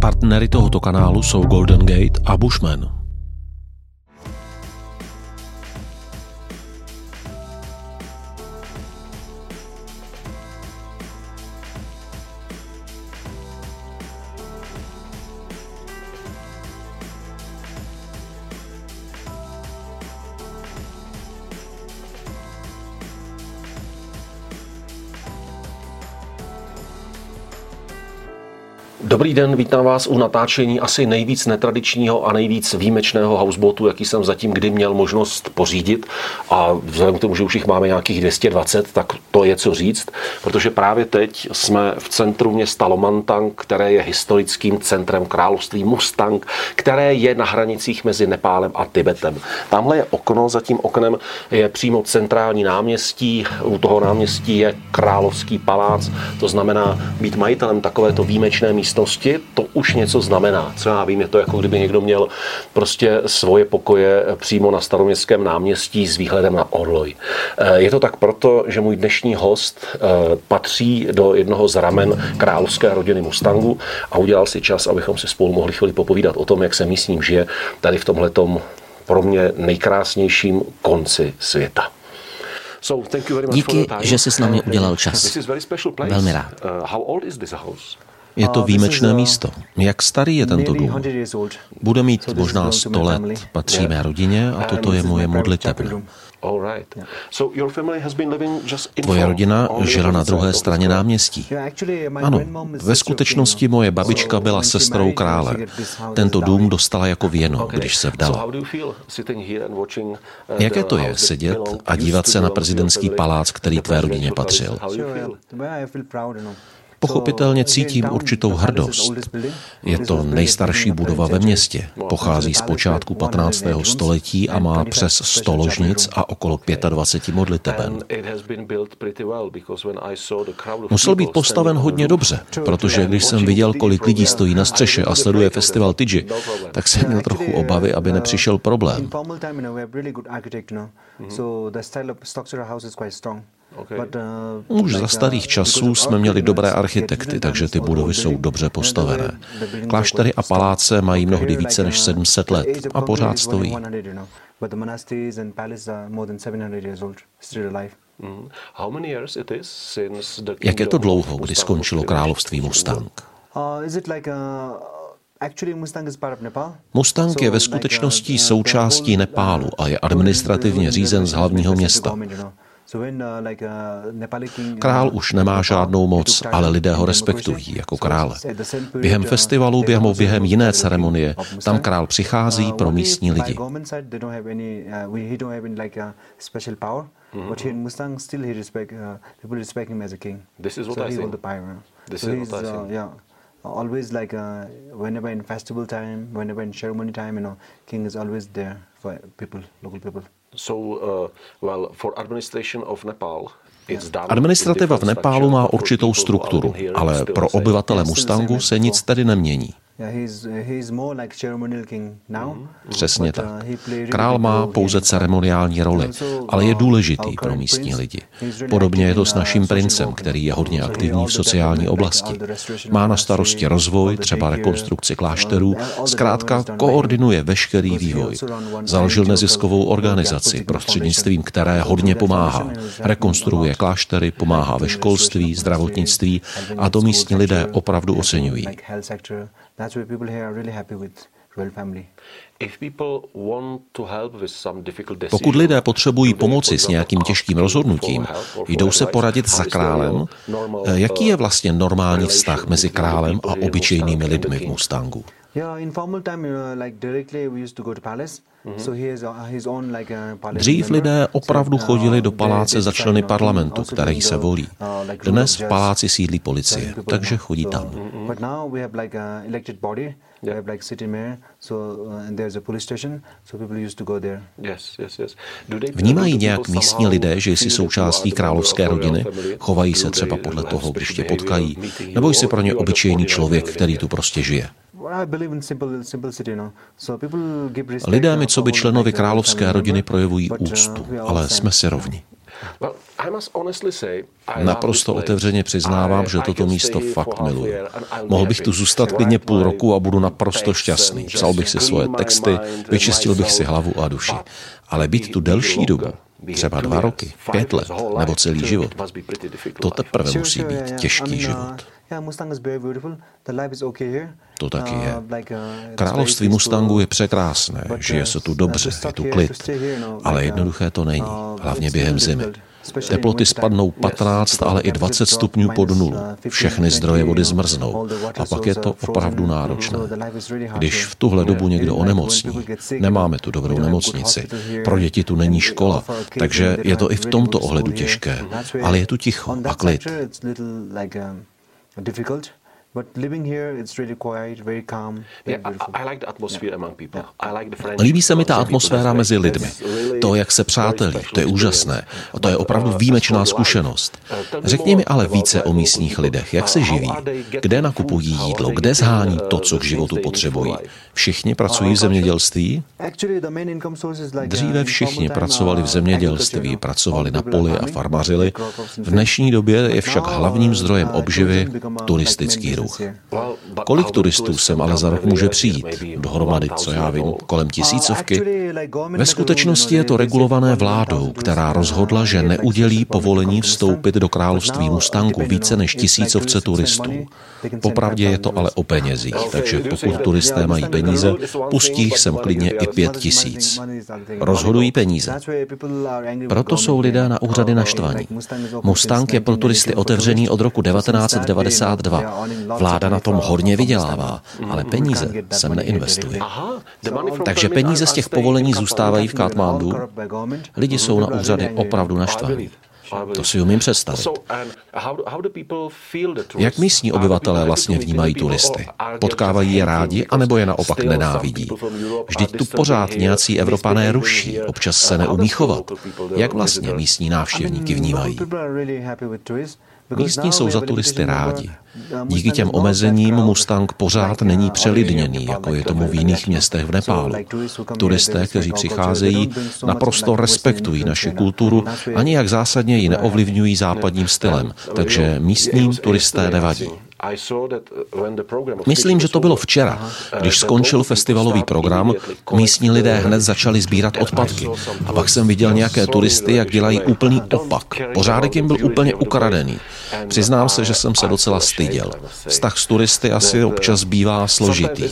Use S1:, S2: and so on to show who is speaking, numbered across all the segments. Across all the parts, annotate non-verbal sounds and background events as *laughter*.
S1: Partnery tohoto kanálu jsou Golden Gate a Bushman. Dobrý den, vítám vás u natáčení asi nejvíc netradičního a nejvíc výjimečného houseboatu, jaký jsem zatím kdy měl možnost pořídit. A vzhledem k tomu, že už jich máme nějakých 220, tak to je co říct, protože právě teď jsme v centru města Lomantang, které je historickým centrem království Mustang, které je na hranicích mezi Nepálem a Tibetem. Tamhle je okno, za tím oknem je přímo centrální náměstí, u toho náměstí je královský palác, to znamená být majitelem takovéto výjimečné místo místnosti, to už něco znamená. Co já vím, je to jako kdyby někdo měl prostě svoje pokoje přímo na staroměstském náměstí s výhledem na Orloj. Eh, je to tak proto, že můj dnešní host eh, patří do jednoho z ramen královské rodiny Mustangu a udělal si čas, abychom si spolu mohli chvíli popovídat o tom, jak se místním žije tady v tomhletom pro mě nejkrásnějším konci světa.
S2: Díky, že jsi s námi udělal čas. Velmi rád.
S1: Uh, je to výjimečné místo. Jak starý je tento dům? Bude mít možná 100 let. Patří mé rodině a toto je moje modlitebna. Tvoje rodina žila na druhé straně náměstí. Ano, ve skutečnosti moje babička byla sestrou krále. Tento dům dostala jako věno, když se vdala. Uh, Jaké to je sedět a dívat se na prezidentský palác, který tvé rodině patřil? Pochopitelně cítím určitou hrdost. Je to nejstarší budova ve městě. Pochází z počátku 15. století a má přes 100 ložnic a okolo 25 modliteben. Musel být postaven hodně dobře, protože když jsem viděl, kolik lidí stojí na střeše a sleduje festival Tidži, tak jsem měl trochu obavy, aby nepřišel problém. Uh, Už za starých časů jsme měli dobré architekty, takže ty budovy jsou dobře postavené. Kláštery a paláce mají mnohdy více než 700 let a pořád stojí. Mm-hmm. Jak je to dlouho, kdy skončilo království Mustang? Uh, Mustang je ve skutečnosti uh, součástí Nepálu a je administrativně řízen z hlavního města. Uh, uh, Král už nemá žádnou moc, ale lidé ho respektují jako krále. Během uh, festivalu, během, během jiné ceremonie, tam král přichází pro místní lidi. But here in Mustang, still he respect uh, people respect him as a king. This is what so I he hold the power. This so is what I uh, yeah, always like uh, whenever in festival time, whenever in ceremony time, you know, king is always there for people, local people. Uh, Administrativa v Nepálu má určitou strukturu, ale pro obyvatele Mustangu se nic tedy nemění. Přesně tak. Uh, Král má pouze ceremoniální roli, ale je důležitý pro místní lidi. Podobně je to s naším princem, který je hodně aktivní v sociální oblasti. Má na starosti rozvoj, třeba rekonstrukci klášterů, zkrátka koordinuje veškerý vývoj. Založil neziskovou organizaci, prostřednictvím které hodně pomáhá. Rekonstruuje kláštery, pomáhá ve školství, zdravotnictví a to místní lidé opravdu oceňují. That's why people here are really happy with royal family. Pokud lidé potřebují pomoci s nějakým těžkým rozhodnutím, jdou se poradit za králem, eh, jaký je vlastně normální vztah mezi králem a obyčejnými lidmi v Mustangu? Dřív lidé opravdu chodili do paláce za členy parlamentu, který se volí. Uh, Dnes v paláci sídlí policie, takže chodí tam. Uh, Vnímají nějak místní lidé, že jsi součástí královské rodiny? Chovají se třeba podle toho, když tě potkají? Nebo jsi pro ně obyčejný člověk, který tu prostě žije? Lidé mi, co by členovi královské rodiny, projevují úctu, ale jsme si rovni.
S2: Naprosto otevřeně přiznávám, že toto místo fakt miluji. Mohl bych tu zůstat klidně půl roku a budu naprosto šťastný. Psal bych si svoje texty, vyčistil bych si hlavu a duši. Ale být tu delší dobu, třeba dva roky, pět let nebo celý život, to teprve musí být těžký život. To taky je. Uh, uh, Království Mustangu je překrásné, žije se tu dobře, je tu klid, ale jednoduché to není, hlavně během zimy. Teploty spadnou 15, ale i 20 stupňů pod nulu. Všechny zdroje vody zmrznou a pak je to opravdu náročné. Když v tuhle dobu někdo onemocní, nemáme tu dobrou nemocnici, pro děti tu není škola, takže je to i v tomto ohledu těžké, ale je tu ticho a klid. But living here, it's really quiet, very calm. Very yeah, I, I like the atmosphere among people. I like the friendship. Líbí se mi ta atmosféra mezi lidmi. To, jak se přátelí, to je úžasné. A to je opravdu výjimečná zkušenost. Řekni mi ale více o místních lidech. Jak se živí? Kde nakupují jídlo? Kde zhání to, co k životu potřebují? Všichni pracují v zemědělství? Dříve všichni pracovali v zemědělství, pracovali na poli a farmařili. V dnešní době je však hlavním zdrojem obživy turistický ruch. Kolik turistů sem ale za rok může přijít? Dohromady, co já vím, kolem tisícovky? Ve skutečnosti je to regulované vládou, která rozhodla, že neudělí povolení vstoupit do království Mustangu více než tisícovce turistů. Popravdě je to ale o penězích, takže pokud turisté mají peníze, pustí jich sem klidně i pět tisíc. Rozhodují peníze. Proto jsou lidé na úřady naštvaní. Mustang je pro turisty otevřený od roku 1992. Vláda na tom hodně vydělává, ale peníze sem neinvestuje. Takže peníze z těch povolení zůstávají v Katmandu. Lidi jsou na úřady opravdu naštvaní. To si umím představit. Jak místní obyvatelé vlastně vnímají turisty? Potkávají je rádi, anebo je naopak nenávidí? Vždyť tu pořád nějací Evropané ruší, občas se neumí chovat. Jak vlastně místní návštěvníky vnímají? Místní jsou za turisty rádi. Díky těm omezením Mustang pořád není přelidněný, jako je tomu v jiných městech v Nepálu. Turisté, kteří přicházejí, naprosto respektují naši kulturu a nijak zásadně ji neovlivňují západním stylem, takže místním turisté nevadí. Myslím, že to bylo včera, když skončil festivalový program, místní lidé hned začali sbírat odpadky. A pak jsem viděl nějaké turisty, jak dělají úplný opak. Pořádek jim byl úplně ukradený. Přiznám se, že jsem se docela styděl. Vztah s turisty asi občas bývá složitý.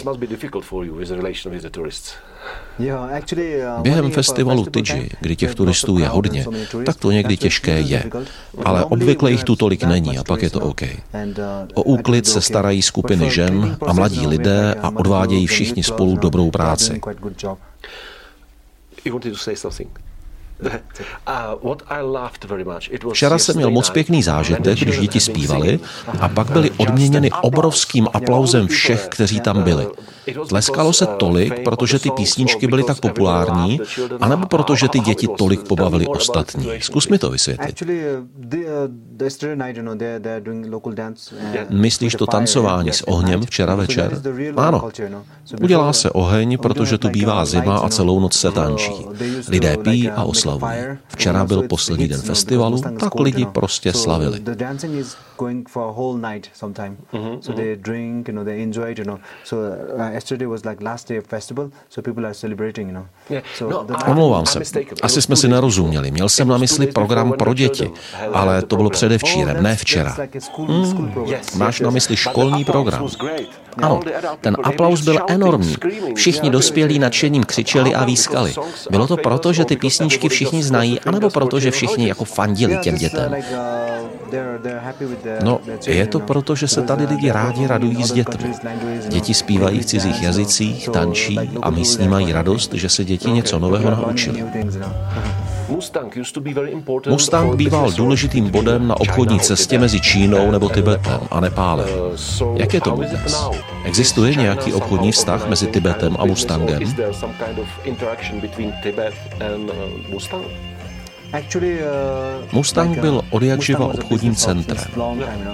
S2: Uh, Během festivalu Tiji, kdy těch turistů je hodně, tak to někdy těžké je. Ale obvykle jich tu tolik není a pak je to OK.
S1: Uh,
S2: o úklid se starají skupiny žen a mladí lidé a odvádějí všichni spolu dobrou práci. Včera jsem měl moc pěkný zážitek, když děti zpívali a pak byli odměněny obrovským aplauzem všech, kteří tam byli. Tleskalo se tolik, protože ty písničky byly tak populární, anebo protože ty děti tolik pobavili ostatní. Zkus mi to vysvětlit. Myslíš to tancování s ohněm včera večer? Ano. Udělá se oheň, protože tu bývá zima a celou noc se tančí. Lidé pijí a oslavují. Včera byl poslední den festivalu, tak lidi prostě slavili. yesterday was like last day of festival, so people are celebrating, you know. So no, Omlouvám se. Asi jsme si nerozuměli. Měl jsem na mysli program pro děti, ale to bylo předevčírem, ne včera. Hmm, máš na mysli školní program. Ano, ten aplaus byl enormní. Všichni dospělí nadšením křičeli a výskali. Bylo to proto, že ty písničky všichni znají, anebo proto, že všichni jako fandili těm dětem? No, je to proto, že se tady lidi rádi radují s dětmi. Děti zpívají v cizích jazycích, tančí a místní mají radost, že se děti něco nového naučili. *laughs* Mustang býval důležitým bodem na obchodní cestě mezi Čínou nebo Tibetem a Nepálem. Jak je to dnes? Existuje nějaký obchodní vztah mezi Tibetem a Mustangem? Mustang byl od jak živa obchodním centrem.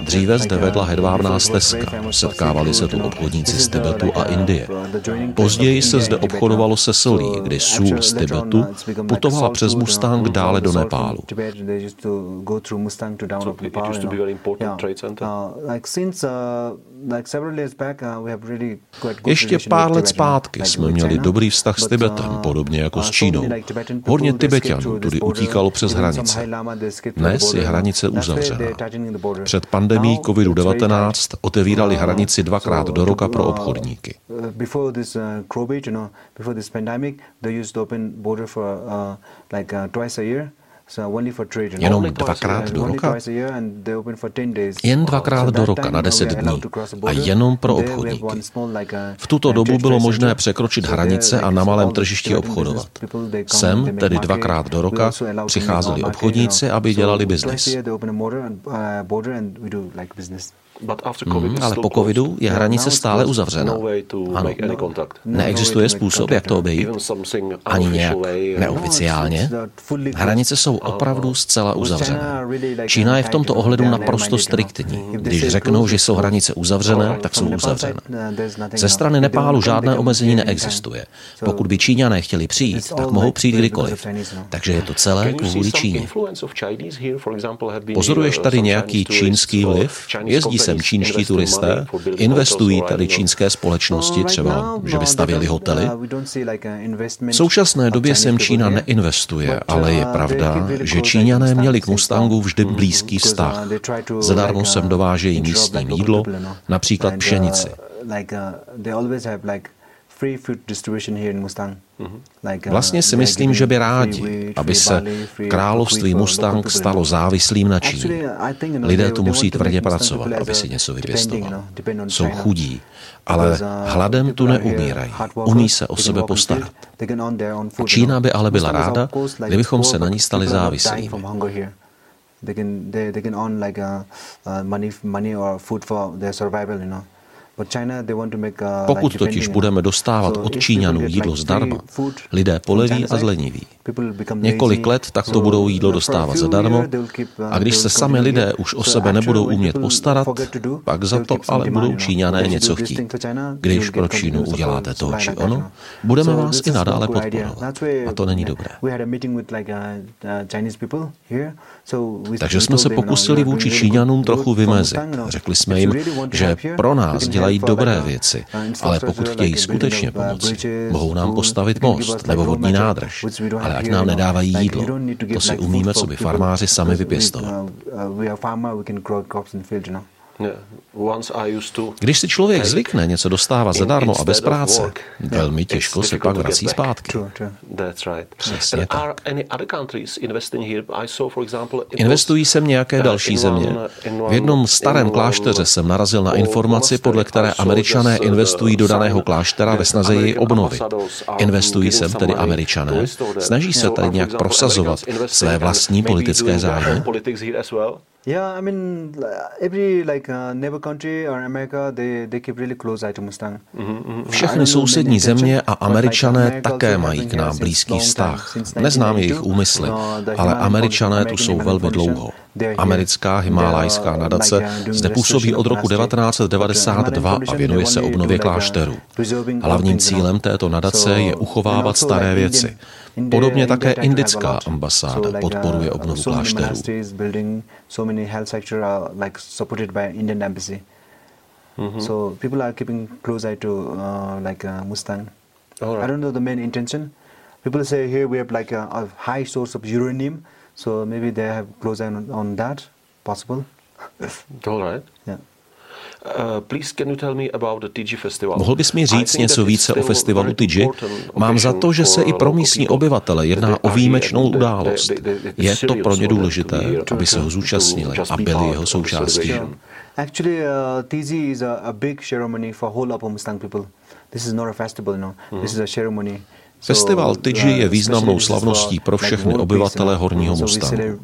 S2: Dříve zde vedla hedvábná stezka, setkávali se tu obchodníci z Tibetu a Indie. Později se zde obchodovalo se solí, kdy sůl z Tibetu putovala přes Mustang dále do Nepálu. Ještě pár let zpátky jsme měli dobrý vztah s Tibetem, podobně jako s Čínou. Hodně Tibetanů tudy utíkalo přes hranice. Dnes je hranice uzavřená. Před pandemí COVID-19 otevírali hranici dvakrát do roka pro obchodníky. Jenom dvakrát do roka? Jen dvakrát do roka na deset dní. a jenom pro obchodníky. V tuto dobu bylo možné překročit hranice a na malém tržišti obchodovat. Sem, tedy dvakrát do roka, přicházeli obchodníci, aby dělali biznis. Hmm, ale po covidu je hranice stále uzavřena. Ano. Neexistuje způsob, jak to obejít. Ani nějak neoficiálně. Hranice jsou opravdu zcela uzavřené. Čína je v tomto ohledu naprosto striktní. Když řeknou, že jsou hranice uzavřené, tak jsou uzavřené. Ze strany Nepálu žádné omezení neexistuje. Pokud by Číňané chtěli přijít, tak mohou přijít kdykoliv. Takže je to celé kvůli Číně. Pozoruješ tady nějaký čínský vliv? Jezdí sem čínští turisté, investují tady čínské společnosti, třeba, že by stavěli hotely. V současné době sem Čína neinvestuje, ale je pravda, že Číňané měli k Mustangu vždy blízký vztah. Zadarmo sem dovážejí místní jídlo, například pšenici. Mhm. Vlastně si myslím, že by rádi, aby se království Mustang stalo závislým na Číně. Lidé tu musí tvrdě pracovat, aby si něco vypěstovali. Jsou chudí, ale uh, hladem tu neumírají. Umí se o sebe postarat. Čína by ale byla ráda, kdybychom se na ní stali závislými. They can, they, they can earn like uh, uh, money, money or food for their survival, you know. Pokud totiž budeme dostávat od Číňanů jídlo zdarma, lidé poleví a zleniví. Několik let tak to budou jídlo dostávat zadarmo a když se sami lidé už o sebe nebudou umět postarat, pak za to ale budou Číňané něco chtít. Když pro Čínu uděláte to či ono, budeme vás i nadále podporovat. A to není dobré. Takže jsme se pokusili vůči Číňanům trochu vymezit. Řekli jsme jim, že pro nás dělají dobré věci, ale pokud chtějí skutečně pomoci, mohou nám postavit most nebo vodní nádrž, ale ať nám nedávají jídlo. To si umíme, co by farmáři sami vypěstovat. Když si člověk zvykne něco dostávat zadarmo a bez práce, velmi těžko se pak vrací zpátky. Přesně tak. Investují sem nějaké další země? V jednom starém klášteře jsem narazil na informaci, podle které američané investují do daného kláštera ve snaze jej obnovit. Investují sem tedy američané? Snaží se tady nějak prosazovat své vlastní politické zájmy? Yeah, I mean, every like uh, neighbor country or America, they they keep really close eye to Mustang. Mm-hmm. Všechny sousední země a Američané také mají k nám blízký vztah. Neznám jejich úmysly, ale Američané tu jsou velmi dlouho. Americká himálajská nadace zde působí od roku 1992 a věnuje se obnově klášterů. Hlavním cílem této nadace je uchovávat staré věci. Podobně také indická ambasáda podporuje obnovu klášterů. Mm-hmm. So people are keeping close eye to uh, like uh, Mustang. Right. I don't know the main intention. People say here we have like a, a high source of uranium, so maybe they have close eye on, on that. Possible. All right. Yeah. Uh, Mohl bys mi říct něco více o festivalu Tiji? Mám za to, že se i pro místní obyvatele jedná o výjimečnou událost. Je to pro ně důležité, aby se ho zúčastnili a byli jeho součástí. Actually, uh, Tiji is a, a big ceremony for whole Upper Mustang people. This is not a festival, no. This is a ceremony. Festival Tiji je významnou slavností pro všechny obyvatele Horního Mustangu.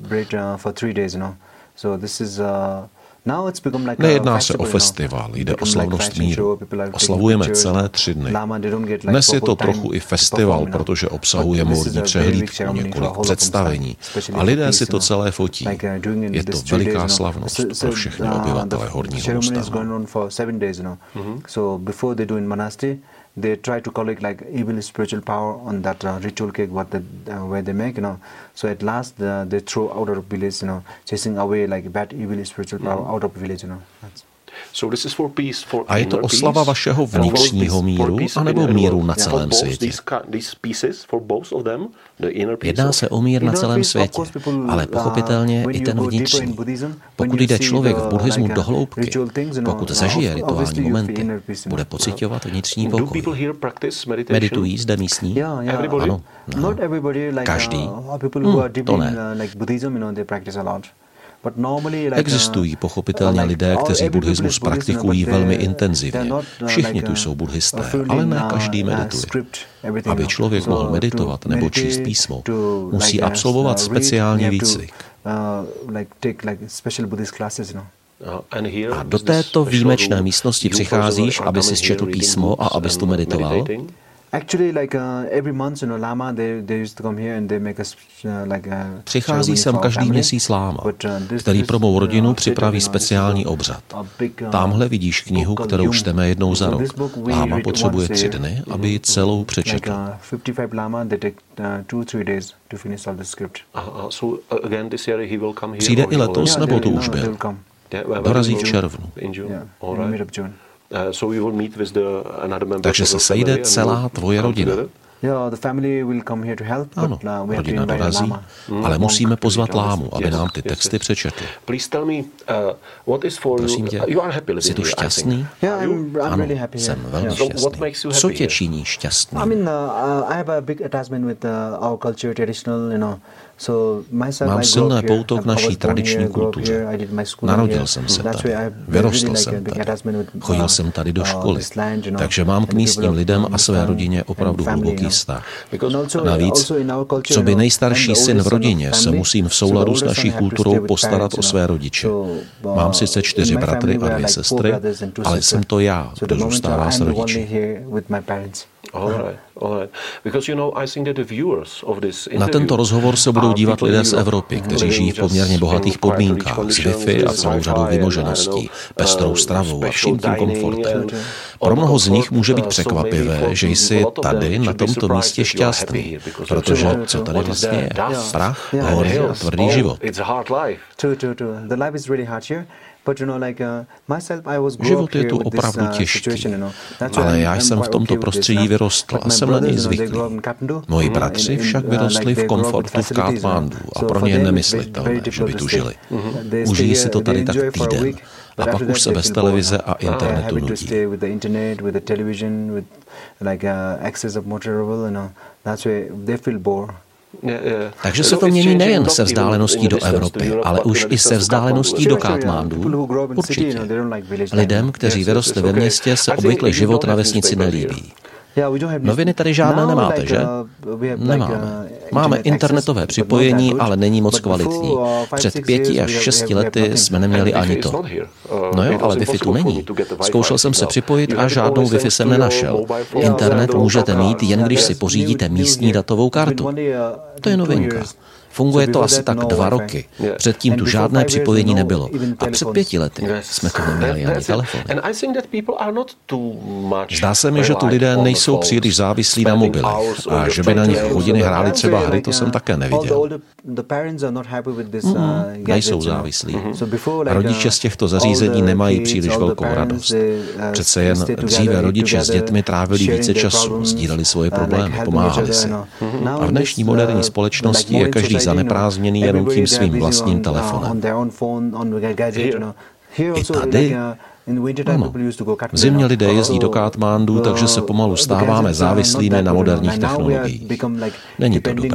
S2: Nejedná se o festival, jde o slavnost míru. Oslavujeme celé tři dny. Dnes je to trochu i festival, protože obsahuje módní přehlídku, několik představení. a lidé si to celé fotí. Uh, je to veliká slavnost pro všechny obyvatele Horního ústavu
S3: they try to collect like evil spiritual power on that uh, ritual cake what the, uh, where they make you know so at last uh, they throw out of village you know chasing away like bad evil spiritual power mm-hmm. out of village you know That's,
S2: A je to oslava vašeho vnitřního míru, anebo míru na celém světě? Jedná se o mír na celém světě, ale pochopitelně i ten vnitřní. Pokud jde člověk v buddhismu do hloubky, pokud zažije rituální momenty, bude pocitovat vnitřní pokoj. Meditují zde místní? Ano. No. Každý? Hmm, to ne. Existují pochopitelně lidé, kteří buddhismus praktikují velmi intenzivně. Všichni tu jsou buddhisté, ale ne každý medituje. Aby člověk mohl meditovat nebo číst písmo, musí absolvovat speciální výcvik. A do této výjimečné místnosti přicházíš, aby si četl písmo a abys tu meditoval? Přichází sem každý měsíc láma, uh, který pro mou rodinu připraví speciální obřad. Uh, Tamhle vidíš knihu, kterou čteme jednou za rok. Láma potřebuje tři dny, aby ji celou přečetl. Přijde i letos, nebo to už byl? Dorazí v červnu. Uh, Takže se sejde celá tvoje rodina. Ano, uh, rodina dorazí, mm. ale musíme pozvat lámu, aby nám ty texty přečetl. Uh, Prosím tě, jsi tu šťastný? Ano, jsem velmi šťastný. Co tě činí šťastný? Mám silné pouto k naší tradiční kultuře. Narodil jsem se tady, vyrostl jsem tady, chodil jsem tady do uh, školy, takže mám k místním lidem a své rodině opravdu hluboký vztah. Navíc, co by nejstarší syn v rodině, se musím v souladu s naší kulturou postarat o své rodiče. Uh, mám sice čtyři bratry a dvě sestry, ale jsem to já, kdo zůstává s rodiči. Na tento rozhovor se budou dívat lidé z Evropy, kteří žijí v poměrně bohatých podmínkách, s Wi-Fi a celou řadou vymožeností, pestrou stravou a vším tím komfortem. Pro mnoho z nich může být překvapivé, že jsi tady na tomto místě šťastný, protože co tady vlastně je? Prach, hory, tvrdý život. Uh, Život je tu opravdu uh, těžký, ale já jsem v tomto prostředí vyrostl a jsem na něj zvyklý. Moji bratři však vyrostli v komfortu v Katmandu a pro ně je nemyslitelné, že by tu žili. Užijí si to tady tak týden. a pak už se bez televize a internetu nudí. Takže se to mění nejen se vzdáleností do Evropy, ale už i se vzdáleností do Katmandu. Určitě. Lidem, kteří vyrostli ve městě, se obvykle život na vesnici nelíbí. Noviny tady žádné nemáte, že? Nemáme. Máme internetové připojení, ale není moc kvalitní. Před pěti až šesti lety jsme neměli ani to. No jo, ale Wi-Fi tu není. Zkoušel jsem se připojit a žádnou Wi-Fi jsem nenašel. Internet můžete mít jen když si pořídíte místní datovou kartu. To je novinka. Funguje to asi tak dva roky. Předtím tu žádné připojení nebylo. A před pěti lety jsme tu neměli ani telefon. Zdá se mi, že tu lidé nejsou příliš závislí na mobilech a že by na nich hodiny hráli třeba hry, to jsem také neviděl. Nejsou závislí. Rodiče z těchto zařízení nemají příliš velkou radost. Přece jen dříve rodiče s dětmi trávili více času, sdíleli svoje problémy, pomáhali si. A v dnešní moderní společnosti je každý zaneprázdněný jenom tím svým vlastním telefonem. I tady ano. V zimě lidé jezdí do Katmandu, takže se pomalu stáváme závislými na moderních technologiích. Není to dobré.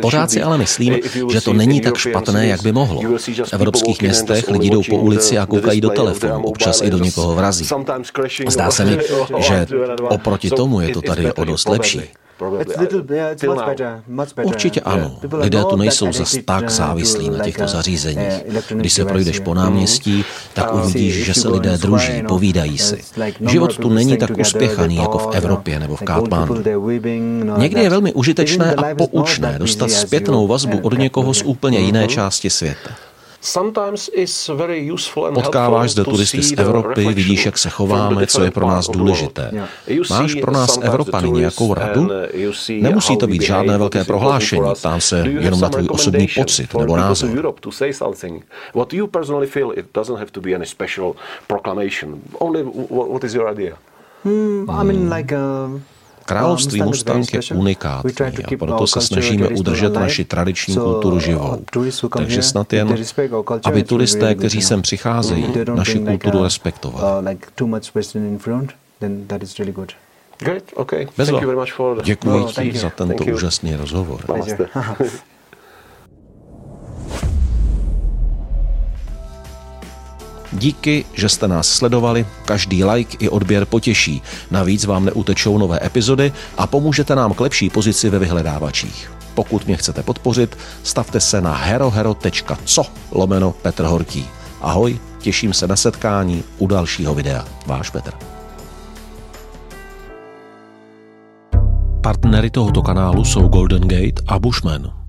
S2: Pořád si ale myslím, že to není tak špatné, jak by mohlo. V evropských městech lidi jdou po ulici a koukají do telefonu, občas i do někoho vrazí. Zdá se mi, *laughs* že oproti tomu je to tady o dost lepší. Určitě ano. Lidé tu nejsou zas tak uh, závislí na těchto zařízeních. Když se projdeš po náměstí, tak uvidíš, že se lidé druží, povídají si. Život tu není tak uspěchaný jako v Evropě nebo v Kátmánu. Někdy je velmi užitečné a poučné dostat zpětnou vazbu od někoho z úplně jiné části světa. Potkáváš zde turisty z Evropy, vidíš, jak se chováme, co je pro nás důležité. Máš pro nás Evropany nějakou radu? Nemusí to být žádné velké prohlášení, ptám se jenom na tvůj osobní pocit nebo názor.
S3: Hmm, I mean, like, uh,
S2: Království Mustang je unikátní a proto se snažíme udržet naši tradiční kulturu uh, živou. Takže snad jen, aby turisté, kteří sem přicházejí, naši kulturu uh, respektovali.
S1: Great, okay.
S2: Thank you very much for Děkuji ti za tento úžasný rozhovor. *laughs* Díky, že jste nás sledovali, každý like i odběr potěší. Navíc vám neutečou nové epizody a pomůžete nám k lepší pozici ve vyhledávačích. Pokud mě chcete podpořit, stavte se na herohero.co lomeno Petr Horký. Ahoj, těším se na setkání u dalšího videa. Váš Petr. Partnery tohoto kanálu jsou Golden Gate a Bushman.